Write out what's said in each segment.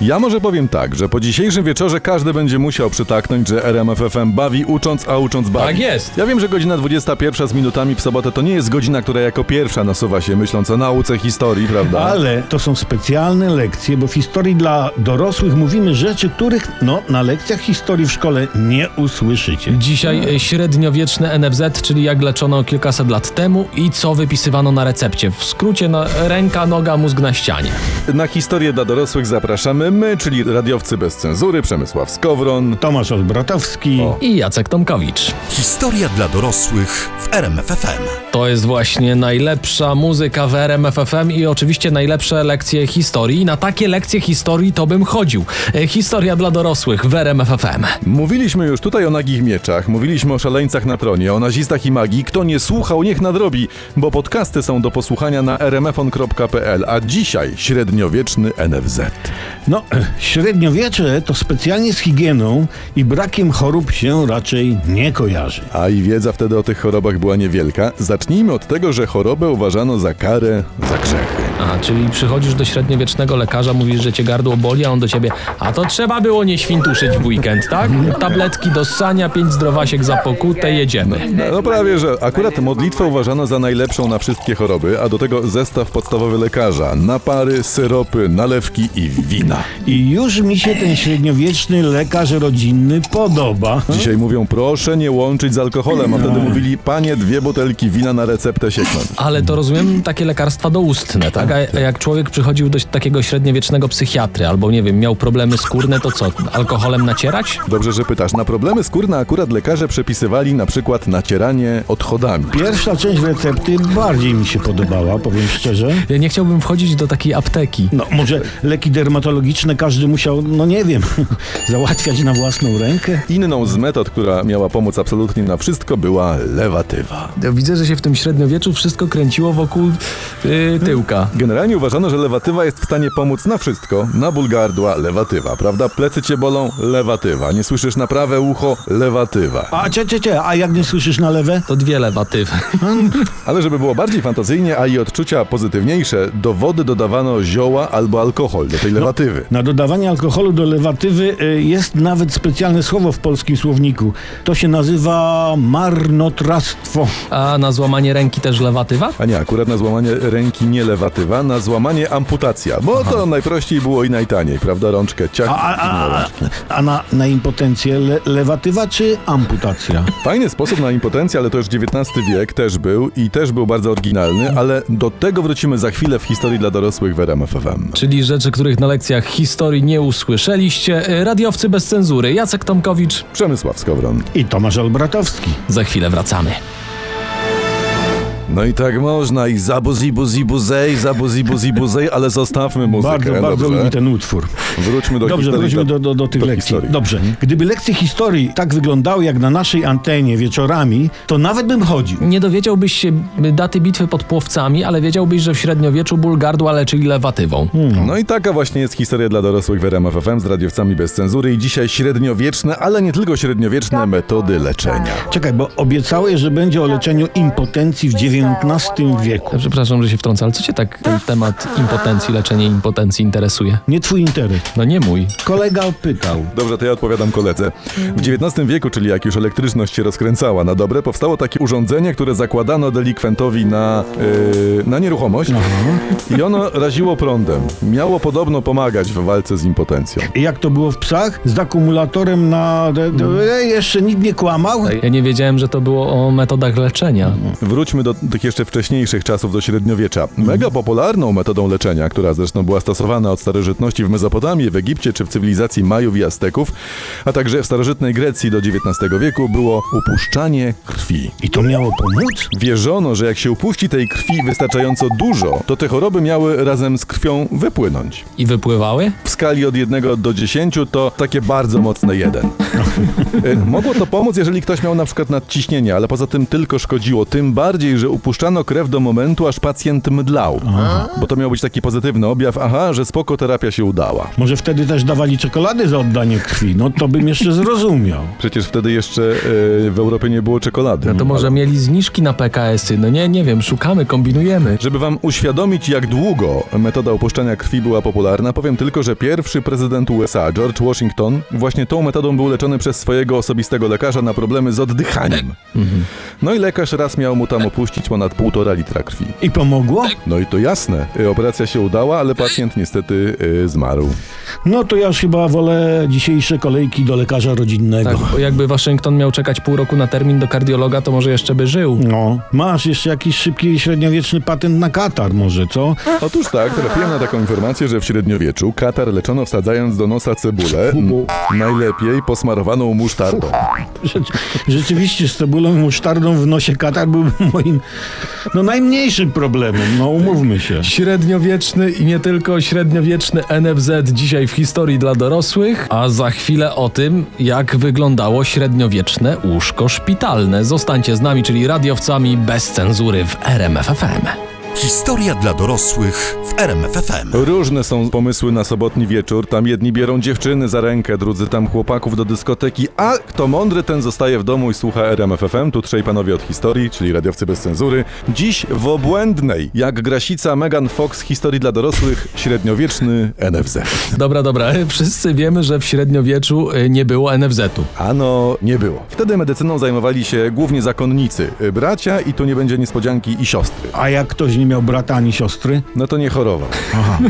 Ja może powiem tak, że po dzisiejszym wieczorze każdy będzie musiał przytaknąć, że RMFFM bawi ucząc, a ucząc bawi. Tak jest. Ja wiem, że godzina 21 z minutami w sobotę to nie jest godzina, która jako pierwsza nasuwa się myśląc o nauce historii, prawda? Ale to są specjalne lekcje, bo w historii dla dorosłych mówimy rzeczy, których no, na lekcjach historii w szkole nie usłyszycie. Dzisiaj e, średniowieczny NFZ, czyli jak leczono kilkaset lat temu i co wypisywano na recepcie. W skrócie no, ręka, noga, mózg na ścianie. Na historię dla dorosłych zapraszamy my, czyli radiowcy bez cenzury, Przemysław Skowron. Tomasz Olbratowski. O. I Jacek Tomkowicz. Historia dla dorosłych w RMFFM. To jest właśnie najlepsza muzyka w RMF FM i oczywiście najlepsze lekcje historii. Na takie lekcje historii to bym chodził. E, Historia dla dorosłych w RMF FM. Mówiliśmy już tutaj o nagich mieczach, mówiliśmy o szaleńcach na tronie, o nazistach i magii. Kto nie słuchał, niech nadrobi, bo podcasty są do posłuchania na rmfon.pl, a dzisiaj średniowieczny NFZ. No, e, średniowiecze to specjalnie z higieną i brakiem chorób się raczej nie kojarzy. A i wiedza wtedy o tych chorobach była niewielka. Zacznijmy od tego, że chorobę uważano za karę, za grzechy. A, czyli przychodzisz do średniowiecznego lekarza, mówisz, że cię gardło boli, a on do ciebie, a to trzeba było nie świntuszyć w weekend, tak? Tabletki do ssania, pięć zdrowasiek za pokutę, jedziemy. No, no prawie, że akurat modlitwę uważano za najlepszą na wszystkie choroby, a do tego zestaw podstawowy lekarza. Napary, syropy, nalewki i wina. I już mi się ten średniowieczny lekarz rodzinny podoba. Dzisiaj mówią proszę nie łączyć z alkoholem, a wtedy mówili panie dwie butelki wina na receptę sieknąć. Ale to rozumiem takie lekarstwa doustne, tak? A a jak człowiek przychodził do takiego średniowiecznego psychiatry, albo nie wiem, miał problemy skórne, to co, alkoholem nacierać? Dobrze, że pytasz. Na problemy skórne akurat lekarze przepisywali na przykład nacieranie odchodami. Pierwsza część recepty bardziej mi się podobała, powiem szczerze. Ja nie chciałbym wchodzić do takiej apteki. No, może leki dermatologiczne każdy musiał, no nie wiem, załatwiać na własną rękę? Inną z metod, która miała pomóc absolutnie na wszystko, była lewatywa. Ja widzę, że się w tym średniowieczu wszystko kręciło wokół yy, tyłka. Generalnie uważano, że lewatywa jest w stanie pomóc na wszystko. Na ból gardła lewatywa, prawda? Plecy cię bolą lewatywa. Nie słyszysz na prawe ucho lewatywa. A cie, cie, cie, a jak nie słyszysz na lewe? To dwie lewatywy. Ale żeby było bardziej fantazyjnie, a i odczucia pozytywniejsze, do wody dodawano zioła albo alkohol do tej lewatywy. Na dodawanie alkoholu do lewatywy y, jest nawet specjalne słowo w polskim słowniku. To się nazywa marnotrawstwo. A na złamanie ręki też lewatywa? A nie, akurat na złamanie ręki nie lewatywa, na złamanie amputacja, bo to najprościej było i najtaniej, prawda? Rączkę ciach. A, a, a, a, a na, na impotencję le, lewatywa czy amputacja? Fajny sposób na impotencję, ale to już XIX wiek też był i też był bardzo oryginalny, ale do tego wrócimy za chwilę w historii dla dorosłych w RMF FM. Czyli rzeczy, których na lekcjach historii nie usłyszeliście. Radiowcy bez cenzury. Jacek Tomkowicz. Przemysław Skowron. I Tomasz Olbratowski. Za chwilę wracamy. No i tak można i zabu zibu zibu zej, zabu zibu zibu zej, ale zostawmy muzykę. Bardzo, bardzo dobrze? lubi ten utwór. Wróćmy do Dobrze, historii. wróćmy do, do, do tych do lekcji. historii. Dobrze. Gdyby lekcje historii tak wyglądały jak na naszej antenie wieczorami, to nawet bym chodził. Nie dowiedziałbyś się daty bitwy pod Płowcami, ale wiedziałbyś, że w średniowieczu ból gardła leczyli lewatywą. No i taka właśnie jest historia dla dorosłych w RMF FM z radiowcami bez cenzury i dzisiaj średniowieczne, ale nie tylko średniowieczne metody leczenia. Czekaj, bo obiecałeś, że będzie o leczeniu impotencji w XIX wieku. Przepraszam, że się wtrącę, ale co cię tak ten temat impotencji, leczenie impotencji interesuje? Nie twój interes. No nie mój. Kolega pytał. Dobrze, to ja odpowiadam koledze. W XIX wieku, czyli jak już elektryczność się rozkręcała na dobre, powstało takie urządzenie, które zakładano delikwentowi na, yy, na nieruchomość i ono raziło prądem. Miało podobno pomagać w walce z impotencją. I Jak to było w psach? Z akumulatorem na... E, jeszcze nikt nie kłamał? Ja nie wiedziałem, że to było o metodach leczenia. Wróćmy do tych jeszcze wcześniejszych czasów, do średniowiecza. Mega popularną metodą leczenia, która zresztą była stosowana od starożytności w Mezopotamii, w Egipcie czy w cywilizacji Majów i Azteków, a także w starożytnej Grecji do XIX wieku było upuszczanie krwi. I to miało pomóc? Wierzono, że jak się upuści tej krwi wystarczająco dużo, to te choroby miały razem z krwią wypłynąć. I wypływały? W skali od 1 do 10 to takie bardzo mocne 1. E, Mogło to pomóc, jeżeli ktoś miał na przykład nadciśnienie, ale poza tym tylko szkodziło. Tym bardziej, że upuszczano krew do momentu, aż pacjent mdlał. Bo to miał być taki pozytywny objaw, aha, że spoko terapia się udała. Może wtedy też dawali czekolady za oddanie krwi. No to bym jeszcze zrozumiał. Przecież wtedy jeszcze e, w Europie nie było czekolady. No to może mieli zniżki na PKS-y. No nie, nie wiem, szukamy, kombinujemy. Żeby wam uświadomić, jak długo metoda upuszczania krwi była popularna, powiem tylko, że pierwszy prezydent USA, George Washington, właśnie tą metodą był leczony przez swojego osobistego lekarza na problemy z oddychaniem. No i lekarz raz miał mu tam opuścić ponad półtora litra krwi. I pomogło? No i to jasne, y, operacja się udała, ale pacjent niestety y, zmarł. No to ja już chyba wolę dzisiejsze kolejki do lekarza rodzinnego. Tak, bo jakby Waszyngton miał czekać pół roku na termin do kardiologa, to może jeszcze by żył. No, masz jeszcze jakiś szybki średniowieczny patent na katar może, co? Otóż tak, trafiłem na taką informację, że w średniowieczu katar leczono wsadzając do nosa cebulę, najlepiej posmarowaną musztardą. Rzecz, rzeczywiście z cebulą i musztardą w nosie katar był moim no najmniejszym problemem, no umówmy się. Średniowieczny i nie tylko średniowieczny NFZ dzisiaj w historii dla dorosłych, a za chwilę o tym, jak wyglądało średniowieczne łóżko szpitalne. Zostańcie z nami, czyli radiowcami bez cenzury w RMFFM. Historia dla dorosłych w RMFFM. Różne są pomysły na sobotni wieczór. Tam jedni bierą dziewczyny za rękę, drudzy tam chłopaków do dyskoteki, a kto mądry, ten zostaje w domu i słucha RMFFM. Tu trzej panowie od historii, czyli radiowcy bez cenzury. Dziś w obłędnej, jak grasica Megan Fox historii dla dorosłych, średniowieczny NFZ. Dobra, dobra, wszyscy wiemy, że w średniowieczu y, nie było NFZ-u. Ano, nie było. Wtedy medycyną zajmowali się głównie zakonnicy, y, bracia i tu nie będzie niespodzianki i siostry. A jak ktoś nie miał brata ani siostry? No to nie chorował.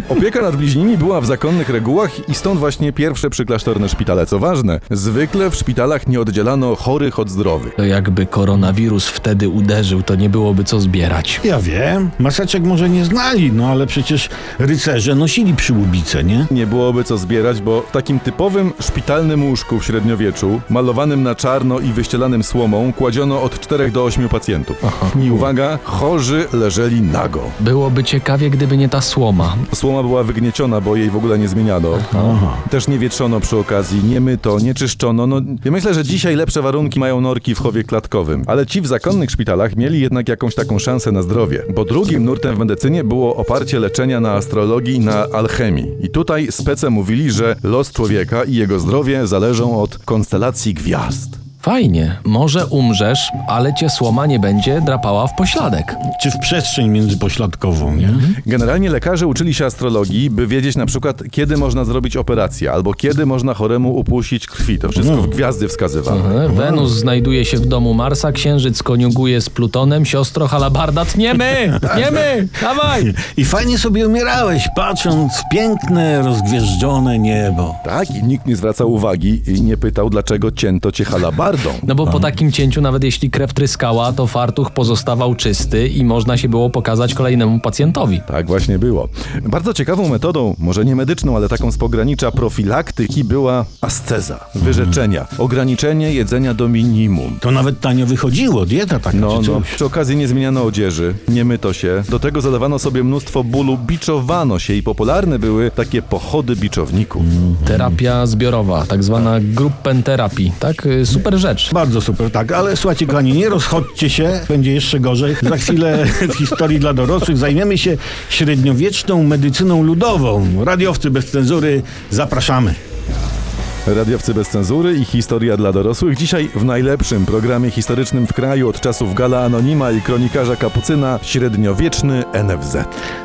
Opieka nad bliźnimi była w zakonnych regułach i stąd właśnie pierwsze przyklasztorne szpitale. Co ważne, zwykle w szpitalach nie oddzielano chorych od zdrowych. To jakby koronawirus wtedy uderzył, to nie byłoby co zbierać. Ja wiem, maseczek może nie znali, no ale przecież rycerze nosili przyłubice, nie? Nie byłoby co zbierać, bo w takim typowym szpitalnym łóżku w średniowieczu, malowanym na czarno i wyścielanym słomą, kładziono od 4 do 8 pacjentów. I uwaga, chorzy leżeli nago. Byłoby ciekawie, gdyby nie ta słoma. Słoma była wygnieciona, bo jej w ogóle nie zmieniano. Też nie wietrzono przy okazji, nie myto, nie czyszczono. No, ja myślę, że dzisiaj lepsze warunki mają norki w chowie klatkowym. Ale ci w zakonnych szpitalach mieli jednak jakąś taką szansę na zdrowie. Bo drugim nurtem w medycynie było oparcie leczenia na astrologii na alchemii. I tutaj spece mówili, że los człowieka i jego zdrowie zależą od konstelacji gwiazd. Fajnie, może umrzesz, ale cię słoma nie będzie drapała w pośladek. Czy w przestrzeń międzypośladkową, nie? Generalnie lekarze uczyli się astrologii, by wiedzieć na przykład, kiedy można zrobić operację, albo kiedy można choremu upuścić krwi. To wszystko w gwiazdy wskazywano. E, Wenus znajduje się w domu Marsa, Księżyc koniuguje z Plutonem, siostro Halabardat, nie my! Nie my! Dawaj! I fajnie sobie umierałeś, patrząc w piękne, rozgwieżdżone niebo. Tak, i nikt nie zwracał uwagi i nie pytał, dlaczego cięto cię halabardą. No bo po takim cięciu, nawet jeśli krew tryskała, to fartuch pozostawał czysty i można się było pokazać kolejnemu pacjentowi. Tak właśnie było. Bardzo ciekawą metodą, może nie medyczną, ale taką z pogranicza profilaktyki była asceza, wyrzeczenia, ograniczenie jedzenia do minimum. To nawet tanio wychodziło, dieta taka No, czy no, coś. przy okazji nie zmieniano odzieży, nie myto się, do tego zadawano sobie mnóstwo bólu, biczowano się i popularne były takie pochody biczowników. Terapia zbiorowa, tak zwana gruppenterapii, tak? Y, Super rzecz. Bardzo super, tak, ale słuchajcie kochani, nie rozchodźcie się, będzie jeszcze gorzej. Za chwilę w historii dla dorosłych zajmiemy się średniowieczną medycyną ludową. Radiowcy bez cenzury, zapraszamy. Radiowcy bez cenzury i historia dla dorosłych. Dzisiaj w najlepszym programie historycznym w kraju od czasów Gala Anonima i kronikarza Kapucyna średniowieczny NFZ.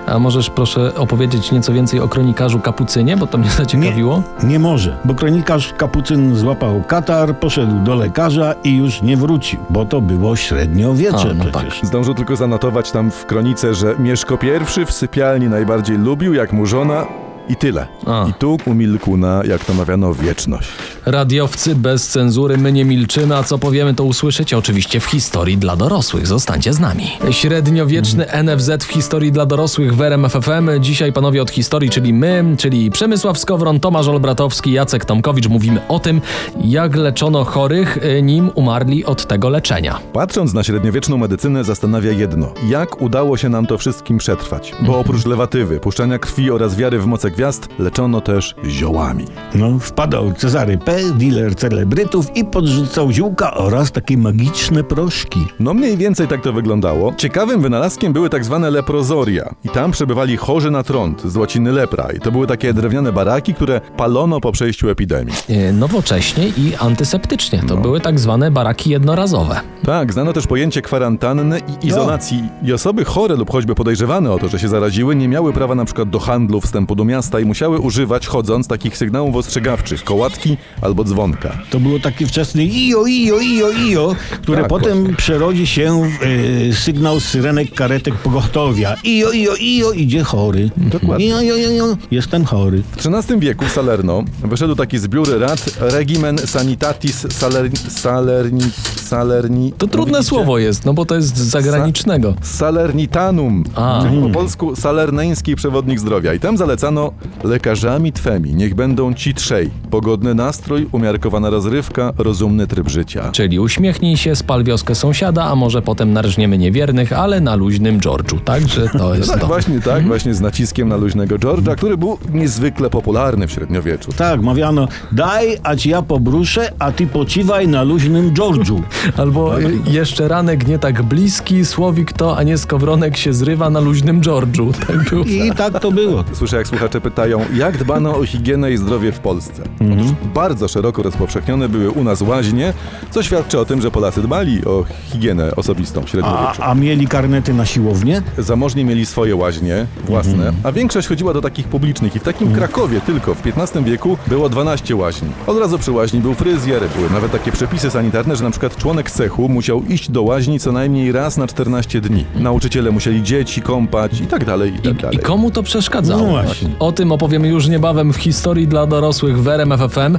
A możesz proszę opowiedzieć nieco więcej o kronikarzu Kapucynie, bo to mnie zaciekawiło? Nie może, bo kronikarz Kapucyn złapał katar, poszedł do lekarza i już nie wrócił, bo to było średniowiecze A, no przecież. Zdążył tylko zanotować tam w kronice, że Mieszko I w sypialni najbardziej lubił, jak mu żona i tyle. A. I tu umilkł na, jak to mawiano, wieczność. Radiowcy bez cenzury, my nie milczymy, a co powiemy to usłyszycie oczywiście w historii dla dorosłych. Zostańcie z nami. Średniowieczny NFZ w historii dla dorosłych w RMF FM. Dzisiaj panowie od historii, czyli my, czyli Przemysław Skowron, Tomasz Olbratowski, Jacek Tomkowicz. Mówimy o tym, jak leczono chorych, y, nim umarli od tego leczenia. Patrząc na średniowieczną medycynę, zastanawia jedno: jak udało się nam to wszystkim przetrwać? Bo oprócz lewatywy, puszczania krwi oraz wiary w moce gwiazd leczono też ziołami. No, wpadał Cezary P., dealer celebrytów i podrzucał ziółka oraz takie magiczne proszki. No mniej więcej tak to wyglądało. Ciekawym wynalazkiem były tak zwane leprozoria. I tam przebywali chorzy na trąd, z łaciny lepra. I to były takie drewniane baraki, które palono po przejściu epidemii. E, Nowocześnie i antyseptycznie. To były tak zwane baraki jednorazowe. Tak, znano też pojęcie kwarantanny i izolacji. I osoby chore lub choćby podejrzewane o to, że się zaraziły, nie miały prawa na przykład do handlu, wstępu do miasta i musiały używać, chodząc, takich sygnałów ostrzegawczych, kołatki albo dzwonka. To było takie wczesne ijo, ijo, ijo, ijo, które Tak, potem właśnie. przerodzi się w e, sygnał syrenek karetek pogotowia. Ijo, ijo, ijo, idzie chory. Dokładnie. Ijo, ijo, ijo, jestem chory. W XIII wieku w Salerno wyszedł taki zbiór rad Regimen Sanitatis Salerni... Salerni... Salerni... To trudne Widzicie? słowo jest, no bo to jest z zagranicznego. Salernitanum, A. czyli po polsku salerneński przewodnik zdrowia. I tam zalecano lekarzami twemi, niech będą ci trzej. Pogodny nastrój, umiarkowana rozrywka, rozumny tryb życia. Czyli uśmiechnij się, spal wioskę sąsiada, a może potem narżniemy niewiernych, ale na luźnym George'u. Także to jest Tak, to. właśnie tak, właśnie z naciskiem na luźnego George'a, który był niezwykle popularny w średniowieczu. Tak, mawiano, daj, a ci ja pobruszę, a ty pociwaj na luźnym George'u. Albo y, jeszcze ranek nie tak bliski, słowik to, a nie skowronek się zrywa na luźnym George'u. Tak było. I tak to było. Słyszę, jak słuchacze pytają, jak dbano o higienę i zdrowie w Polsce. Otóż bardzo szeroko rozpowszechnione były u nas łaźnie, co świadczy o tym, że Polacy dbali o higienę osobistą w A, średniowieczu. a mieli karnety na siłownię? Zamożni mieli swoje łaźnie własne, a większość chodziła do takich publicznych. I w takim Krakowie tylko w XV wieku było 12 łaźni. Od razu przy łaźni był fryzjer, były nawet takie przepisy sanitarne, że na przykład członek cechu musiał iść do łaźni co najmniej raz na 14 dni. Nauczyciele musieli dzieci kąpać i tak dalej, i tak I, dalej. I komu to przeszkadzało? No właśnie. O tym opowiemy już niebawem w historii dla dorosłych w RMF FM.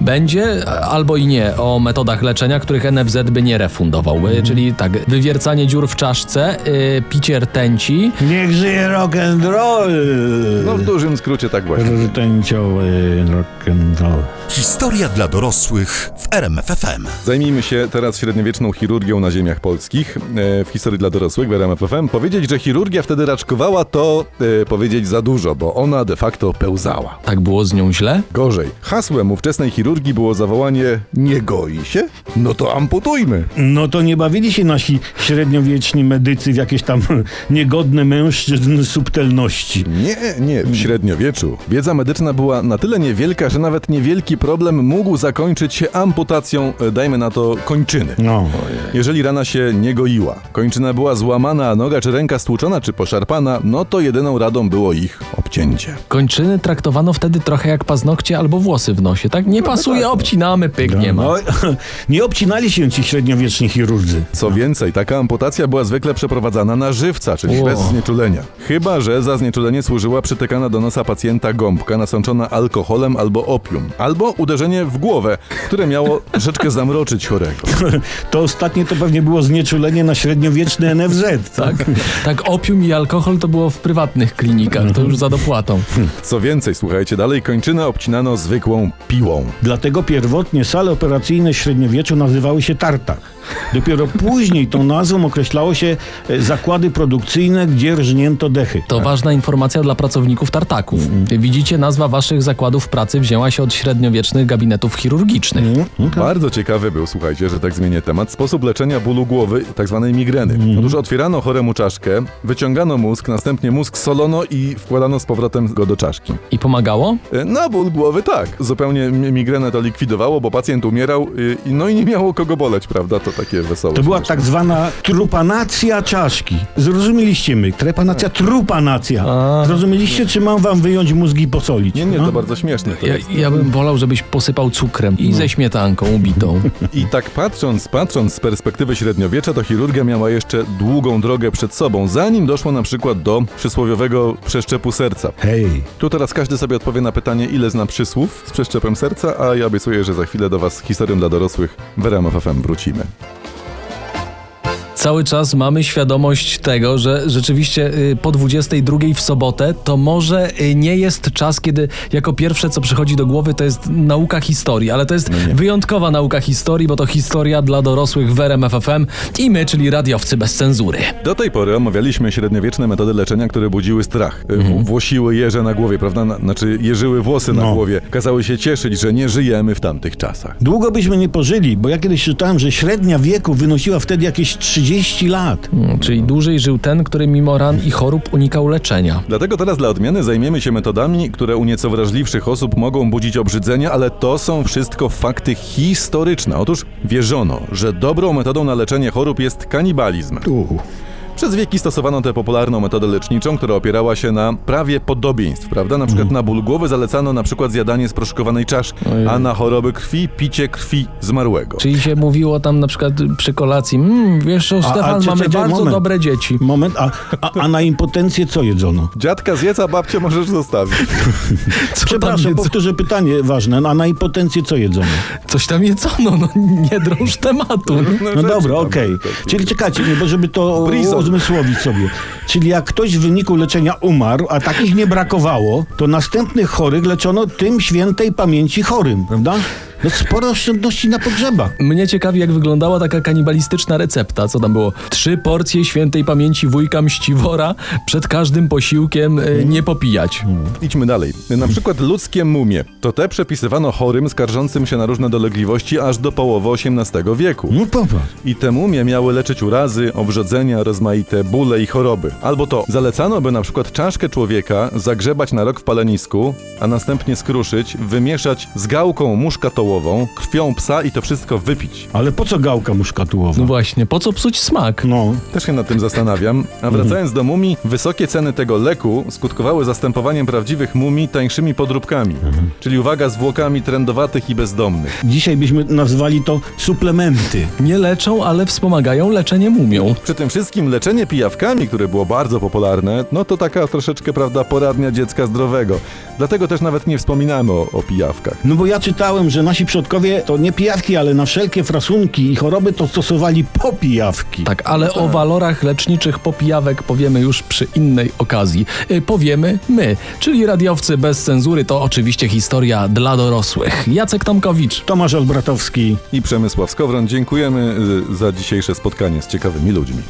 Będzie albo i nie o metodach leczenia, których NFZ by nie refundował. Y, Czyli tak, wywiercanie dziur w czaszce, y, picie rtęci, Niech żyje rock and roll! No w dużym skrócie tak właśnie. Rtęciowy rock and roll. Historia dla dorosłych w RMFFM. Zajmijmy się teraz średniowieczną chirurgią na ziemiach polskich. E, w historii dla dorosłych w RMF FM powiedzieć, że chirurgia wtedy raczkowała, to e, powiedzieć za dużo, bo ona de facto pełzała. tak było z nią źle? Gorzej. Hasłem ówczesnej chirurgii było zawołanie nie goi się? No to amputujmy. No to nie bawili się nasi średniowieczni medycy w jakieś tam niegodne mężczyzn subtelności. Nie, nie. W średniowieczu wiedza medyczna była na tyle niewielka, że nawet niewielki problem mógł zakończyć się amputacją, e, dajmy na to, kończyny. No. Jeżeli rana się nie goiła, kończyna była złamana, a noga czy ręka stłuczona czy poszarpana, no to jedyną radą było ich obcięcie. Kończyny traktowano wtedy trochę jak paznokcie albo włosy w nosie, tak? Nie pasuje, obcinamy, pyk, nie ma. No, nie obcinali się ci średniowieczni chirurdzy. Co więcej, taka amputacja była zwykle przeprowadzana na żywca, czyli Ło. bez znieczulenia. Chyba, że za znieczulenie służyła przytykana do nosa pacjenta gąbka nasączona alkoholem albo opium, albo uderzenie w głowę, które miało troszeczkę zamroczyć chorego. To ostatnie to pewnie było znieczulenie na średniowieczny NFZ. Tak, tak, opium i alkohol to było w prywatnych klinikach, to już za dopłatą. Co więcej, słuchajcie dalej, kończynę obcinano zwykłą piłą. Dlatego pierwotnie sale operacyjne średniowieczu nazywały się tartak. Dopiero później tą nazwą określało się e, zakłady produkcyjne, gdzie rżnięto dechy. To ważna informacja dla pracowników tartaków. Widzicie, nazwa waszych zakładów pracy wzięła się od średniowiecznych gabinetów chirurgicznych. Bardzo ciekawy był, słuchajcie, że tak zmienię temat, sposób leczenia bólu głowy, tak zwanej migreny. Otóż otwierano choremu czaszkę, wyciągano mózg, następnie mózg solono i wkładano z powrotem go do czaszki. I pomagało? E, Na ból głowy tak. Zupełnie mi- migrenę to likwidowało, bo pacjent umierał y, i no i nie miało kogo boleć, prawda? To takie wesołe. To była śmieszne. tak zwana trupanacja czaszki. Zrozumieliście my? Trepanacja, trupanacja. A. Zrozumieliście, czy mam wam wyjąć mózgi i posolić? Nie, nie, No? to bardzo śmieszne to Ja, jest. ja bym wolał, żebyś posypał cukrem i ze śmietanką ubitą. I tak patrząc, patrząc z perspektywy średniowiecza, to chirurgia miała jeszcze długą drogę przed sobą, zanim doszło na przykład do przysłowiowego przeszczepu serca. Hej. Tu teraz każdy sobie odpowie na pytanie, ile zna przysłów z przeszczepem serca, a ja obiecuję, że za chwilę do Was z historią dla dorosłych w RMF FM wrócimy. Cały czas mamy świadomość tego, że rzeczywiście y, po 22 w sobotę to może y, nie jest czas, kiedy jako pierwsze co przychodzi do głowy to jest nauka historii, ale to jest wyjątkowa nauka historii, bo to historia dla dorosłych w RMF FM i my, czyli radiowcy bez cenzury. Do tej pory omawialiśmy średniowieczne metody leczenia, które budziły strach. Mhm. Włosiły jeże na głowie, prawda? Na, znaczy jeżyły włosy na No. głowie. Kazały się cieszyć, że nie żyjemy w tamtych czasach. Długo byśmy nie pożyli, bo ja kiedyś czytałem, że średnia wieku wynosiła wtedy jakieś 30 lat. Mm, Czyli dłużej żył ten, który mimo ran i chorób unikał leczenia. Dlatego teraz dla odmiany zajmiemy się metodami, które u nieco wrażliwszych osób mogą budzić obrzydzenie, ale to są wszystko fakty historyczne. Otóż wierzono, że dobrą metodą na leczenie chorób jest kanibalizm. Uhu. Przez wieki stosowano tę popularną metodę leczniczą, która opierała się na prawie podobieństw, prawda? Na przykład na ból głowy zalecano na przykład zjadanie sproszkowanej czaszki, Ojej. a na choroby krwi picie krwi zmarłego. Czyli się mówiło tam na przykład przy kolacji, mmm, wiesz co, Stefan, czy- mamy bardzo moment. dobre dzieci. Moment, a, a, a na impotencję co jedzono? Dziadka zjedz, a babcię możesz zostawić. Co tam Przepraszam, powtórzę pytanie ważne. A na impotencję co jedzono? Coś tam jedzono, no nie drąż tematu. No rzeczy dobra, tam okej. takie. Czyli czekajcie, nie, bo żeby to Brison. Uzmysłowić sobie. Czyli jak ktoś w wyniku leczenia umarł, a takich nie brakowało, to następnych chorych leczono tym świętej pamięci chorym, prawda? No sporo oszczędności na pogrzebach. Mnie ciekawi, jak wyglądała taka kanibalistyczna recepta. Co tam było? Trzy porcje świętej pamięci wujka Mściwora przed każdym posiłkiem y, nie popijać. Idźmy dalej. Na przykład ludzkie mumie. To te przepisywano chorym skarżącym się na różne dolegliwości aż do połowy XVIII wieku. No popatrz. I te mumie miały leczyć urazy, obrzodzenia, rozmaite bóle i choroby. Albo to zalecano, by na przykład czaszkę człowieka zagrzebać na rok w palenisku, a następnie skruszyć, wymieszać z gałką muszkatołową, krwią psa i to wszystko wypić. Ale po co gałka muszkatułowa? No właśnie, po co psuć smak? No, Też się nad tym zastanawiam. A wracając do mumii, wysokie ceny tego leku skutkowały zastępowaniem prawdziwych mumii tańszymi podróbkami. Czyli uwaga, zwłokami trendowatych i bezdomnych. dzisiaj byśmy nazwali to suplementy. Nie leczą, ale wspomagają leczenie mumią. Przy tym wszystkim leczenie pijawkami, które było bardzo popularne, no to taka troszeczkę, prawda, poradnia dziecka zdrowego. Dlatego też nawet nie wspominamy o, o pijawkach. No bo ja czytałem, że nasi przodkowie to nie pijawki, ale na wszelkie frasunki i choroby to stosowali popijawki. Tak, ale o walorach leczniczych popijawek powiemy już przy innej okazji. Y, Powiemy my, czyli radiowcy bez cenzury, to oczywiście historia dla dorosłych. Jacek Tomkowicz. Tomasz Olbratowski. I Przemysław Skowron, dziękujemy y, za dzisiejsze spotkanie z ciekawymi ludźmi.